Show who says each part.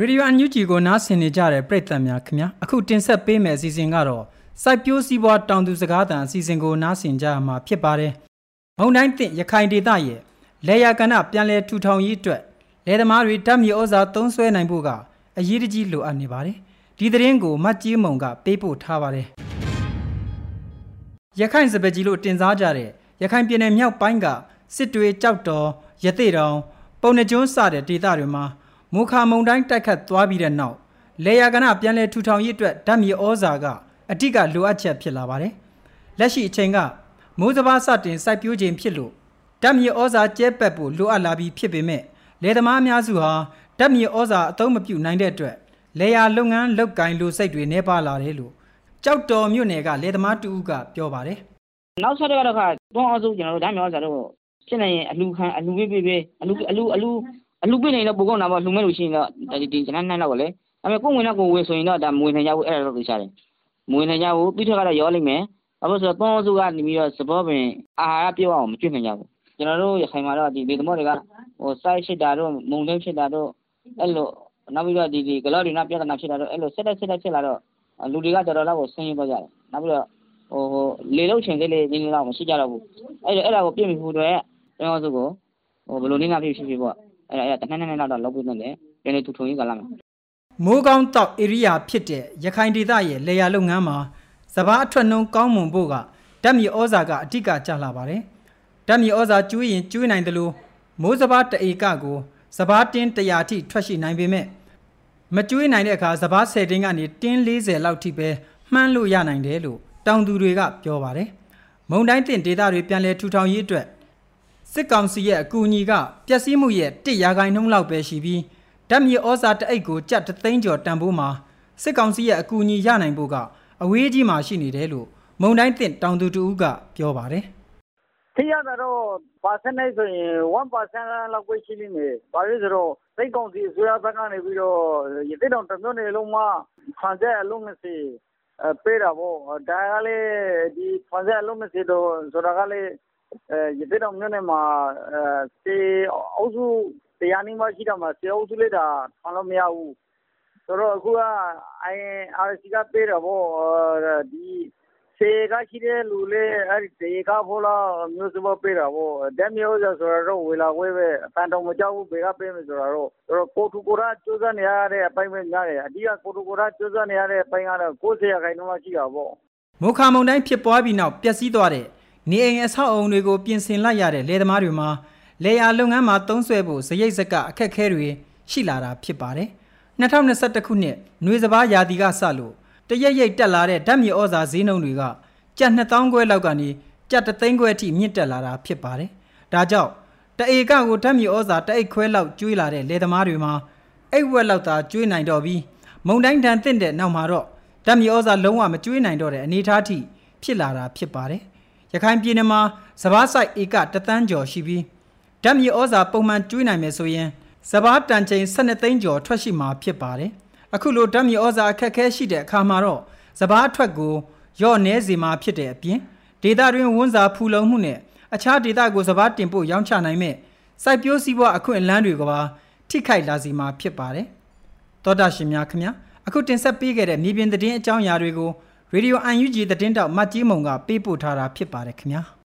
Speaker 1: ရေဒီယိုအန်ယူဂျီကိုနားဆင်နေကြတဲ့ပရိသတ်များခင်ဗျာအခုတင်ဆက်ပေးမယ့်အစီအစဉ်ကတော့စိုက်ပျိုးစည်းပွားတောင်သူစကားသံအစီအစဉ်ကိုနားဆင်ကြရမှာဖြစ်ပါတယ်။မုံတိုင်းတင်ရခိုင်ဒေသရဲ့လေယာကဏပြန်လဲထူထောင်ရေးအတွက်လယ်သမားတွေဓာတ်မြေဩဇာသုံးစွဲနိုင်ဖို့ကအရေးတကြီးလိုအပ်နေပါတယ်။ဒီသတင်းကိုမတ်ကြီးမုံကပေးပို့ထားပါတယ်။ရခိုင်စပယ်ကြီးလို့တင်စားကြတဲ့ရခိုင်ပြည်နယ်မြောက်ပိုင်းကစစ်တွေကြောက်တော်ရသေးတောင်ပုံနှကျွန်းစတဲ့ဒေသတွေမှာ မူခါမုံတိုင်းတိုက်ခတ်သွားပြီးတဲ့နောက်လေယာကဏပြန်လဲထူထောင်ရေးအတွက်ဓာတ်မြေဩဇာကအတိကလိုအပ်ချက်ဖြစ်လာပါတယ်။လက်ရှိအချိန်ကမိုးစဘာစတင်စိုက်ပျိုးခြင်းဖြစ်လို့ဓာတ်မြေဩဇာကျဲပက်ဖို့လိုအပ်လာပြီးဖြစ်ပေမဲ့လယ်သမားအများစုဟာဓာတ်မြေဩဇာအသုံးမပြုနိုင်တဲ့အတွက်လေယာလုပ်ငန်းလုပ်ကိုင်လိုစိတ်တွေနှဲပါလာတယ်လို့ကြောက်တော်မြို့နယ်ကလယ်သမားတူဦးကပြောပါတယ်။
Speaker 2: နောက်ဆက်တော့ခါတွန်းအောင်စုကျွန်တော်တို့ဓာတ်မြေဩဇာတို့ဖြစ်နေရင်အလူခံအလူပေးပေးပေးအလူအလူအလူ အလူပေးနေတော့ပိုကောင်းတာပေါ့လှူမဲ့လို့ရှိရင်တော့ဒီကျွန်တော်နိုင်တော့လေဒါပေမဲ့ကိုယ်ဝင်တော့ကိုယ်ဝေဆိုရင်တော့ဒါမဝင်နိုင်ကြဘူးအဲ့ဒါတော့သိချတယ်မဝင်နိုင်ကြဘူးပြီးတော့ကတော့ရောလိမ့်မယ်ဘာလို့ဆိုတော့သုံးစုကနေပြီးတော့စပေါ်ပင်အာဟာရပြောအောင်မကျွတ်နိုင်ကြဘူးကျွန်တော်တို့ရခိုင်မှာတော့ဒီလေသမောတွေကဟိုစိုက်ဖြစ်တာတော့မုံသိမ်းဖြစ်တာတော့အဲ့လိုနောက်ပြီးတော့ဒီဒီဂလော့ဒီနာပြဿနာဖြစ်တာတော့အဲ့လိုဆက်တက်ဆက်တက်ဖြစ်လာတော့လူတွေကတော်တော်လောက်ကိုဆင်းရဲသွားကြတယ်နောက်ပြီးတော့ဟိုဟိုလေလုံးချင်သေးလေးနည်းနည်းတော့မရှိကြတော့ဘူးအဲ့ဒါအဲ့ဒါကိုပြင်ပြီးဖို့အတွက်ကျွန်တော်စုကိုဟိုဘယ်လိုနည်းနာဖြစ်ဖြစ်ဖြစ်ပေါ့ အဲ့ဒါအဲ့ဒါတနက်နက်လောက်တော့လုပ်ပြီးနေတယ်ပြန်နေထူထုံရေးကလာမှာ
Speaker 1: မိုးကောင်းတောက်ဧရိယာဖြစ်တဲ့ရခိုင်ဒေသရဲ့လေယာလုပ်ငန်းမှာစဘာအထွက်နှုံကောင်းမွန်ဖို့ကဓာတ်မြေဩဇာကအဓိကကျလာပါတယ်ဓာတ်မြေဩဇာကျွေးရင်ကျွေးနိုင်တယ်လို့မိုးစဘာတအေကကိုစဘာတင်း100ထိထွက်ရှိနိုင်ပေမဲ့မကျွေးနိုင်တဲ့အခါစဘာ10တင်းကနေတင်း40လောက်ထိပဲမှန်းလို့ရနိုင်တယ်လို့တောင်သူတွေကပြောပါတယ်မုံတိုင်းတင်ဒေသတွေပြန်လည်ထူထောင်ရေးအတွက် စစ်ကောင်စီရဲ့အကူအညီကပျက်စီးမှုရဲ့1ရာခိုင်နှုန်းလောက်ပဲရှိပြီးဓာတ်မြေဩဇာတအိတ်ကိုကြက်တသိန်းကျော်တန်ဖိုးမှာစစ်ကောင်စီရဲ့အကူအညီရနိုင်ဖို့ကအဝေးကြီးမှာရှိနေတယ်လို့မုံတိုင်းတင်တောင်သူတူဦးကပြောပါတယ်။
Speaker 3: ထိရတာတော့ percentage ဆိုရင်1%လောက်ပဲရှိနေတယ်။ဘာလို့ဆိုတော့စိတ်ကောင်းစီအစိုးရဘက်ကနေပြီးတော့ရတဲ့တောင်တမျိုးနေလုံးမှခံချက်အလုံးမရှိပေးတာပေါ့။ဒါကလည်းဒီခံချက်အလုံးမရှိတော့ဆိုတာကလည်း ရတဲ့တောင်မြို့နယ်မှာစေအုပ်စုတရားနီးမှရှိတော့မှစေအုပ်စုလေးတာခံလို့မရဘူး ဆိုတော့ အခုက INRC က ပေးတာပေါ့ဒီစေကရှိတဲ့လူလေးအဲ့ဒီတေကဖို့လားမျိုးစမပေးတာပေါ့ ဓာတ်မျိုးဆိုတော့ ဝေလာဝဲပဲအတန်တော်မကြောက်ဘူးဘေကပေးမယ်ဆိုတော့တော့ ကိုထူကိုရကျိုးစားနေရတဲ့ အပိုင်းပဲ များတယ် အဓိက ကိုထူကိုရကျိုးစားနေရတဲ့ အပိုင်းကတော့90ရာခိုင်နှုန်းရှိတာပေါ့
Speaker 1: မုခါမုံတိုင်းဖြစ်ပွားပြီးနောက် ပျက်စီးသွားတဲ့ နေအိမ်အဆောက်အုံတွေကိုပြင်ဆင်လိုက်ရတဲ့လယ်သမားတွေမှာလေယာလုပ်ငန်းမှာသုံးစွဲဖို့စရိတ်စကအခက်အခဲတွေရှိလာတာဖြစ်ပါတယ်2021ခုနှစ်ຫນွေစပားရာသီကစလို့တရက်ရိတ်တက်လာတဲ့ဓာတ်မြေဩဇာဈေးနှုန်းတွေကကျပ်2000ခွဲလောက်ကနေကျပ်3သိန်းခွဲအထိမြင့်တက်လာတာဖြစ်ပါတယ်ဒါကြောင့်တအေကကိုဓာတ်မြေဩဇာတအိတ်ခွဲလောက်ကျွေးလာတဲ့လယ်သမားတွေမှာအိတ်ဝက်လောက်သာကျွေးနိုင်တော့ပြီးမုံတိုင်းတန်တင့်တဲ့နောက်မှာတော့ဓာတ်မြေဩဇာလုံးဝမကျွေးနိုင်တော့တဲ့အနေအထားထိဖြစ်လာတာဖြစ်ပါတယ် ရခိုင်ပြည်နယ်မှာစပားဆိုင်ဧကတသန်းကျော်ရှိပြီးဓာတ်မြေဩဇာပုံမှန်ကျွေးနိုင်မယ်ဆိုရင်စပားတန်ချိန်12သိန်းကျော်ထွက်ရှိမှာဖြစ်ပါတယ်အခုလိုဓာတ်မြေဩဇာအခက်ခဲရှိတဲ့အခါမှာတော့စပားအထွက်ကိုရော့နေစီမှာဖြစ်တဲ့အပြင်ဒေတာတွင်ဝန်စာဖူလုံမှုနဲ့အခြားဒေတာကိုစပားတင်ပို့ရောင်းချနိုင်မဲ့စိုက်ပျိုးစည်းပွားအခွင့်အလမ်းတွေကပါထိခိုက်လာစီမှာဖြစ်ပါတယ်သောတာရှင်များခင်ဗျာအခုတင်ဆက်ပေးခဲ့တဲ့မြေပြင်သတင်းအကြောင်းအရာတွေကို ရေဒီယို UNG သတင်းတောက်မတ်ကြီးမုံကပေးပို့ထားတာဖြစ်ပါတယ်ခင်ဗျာ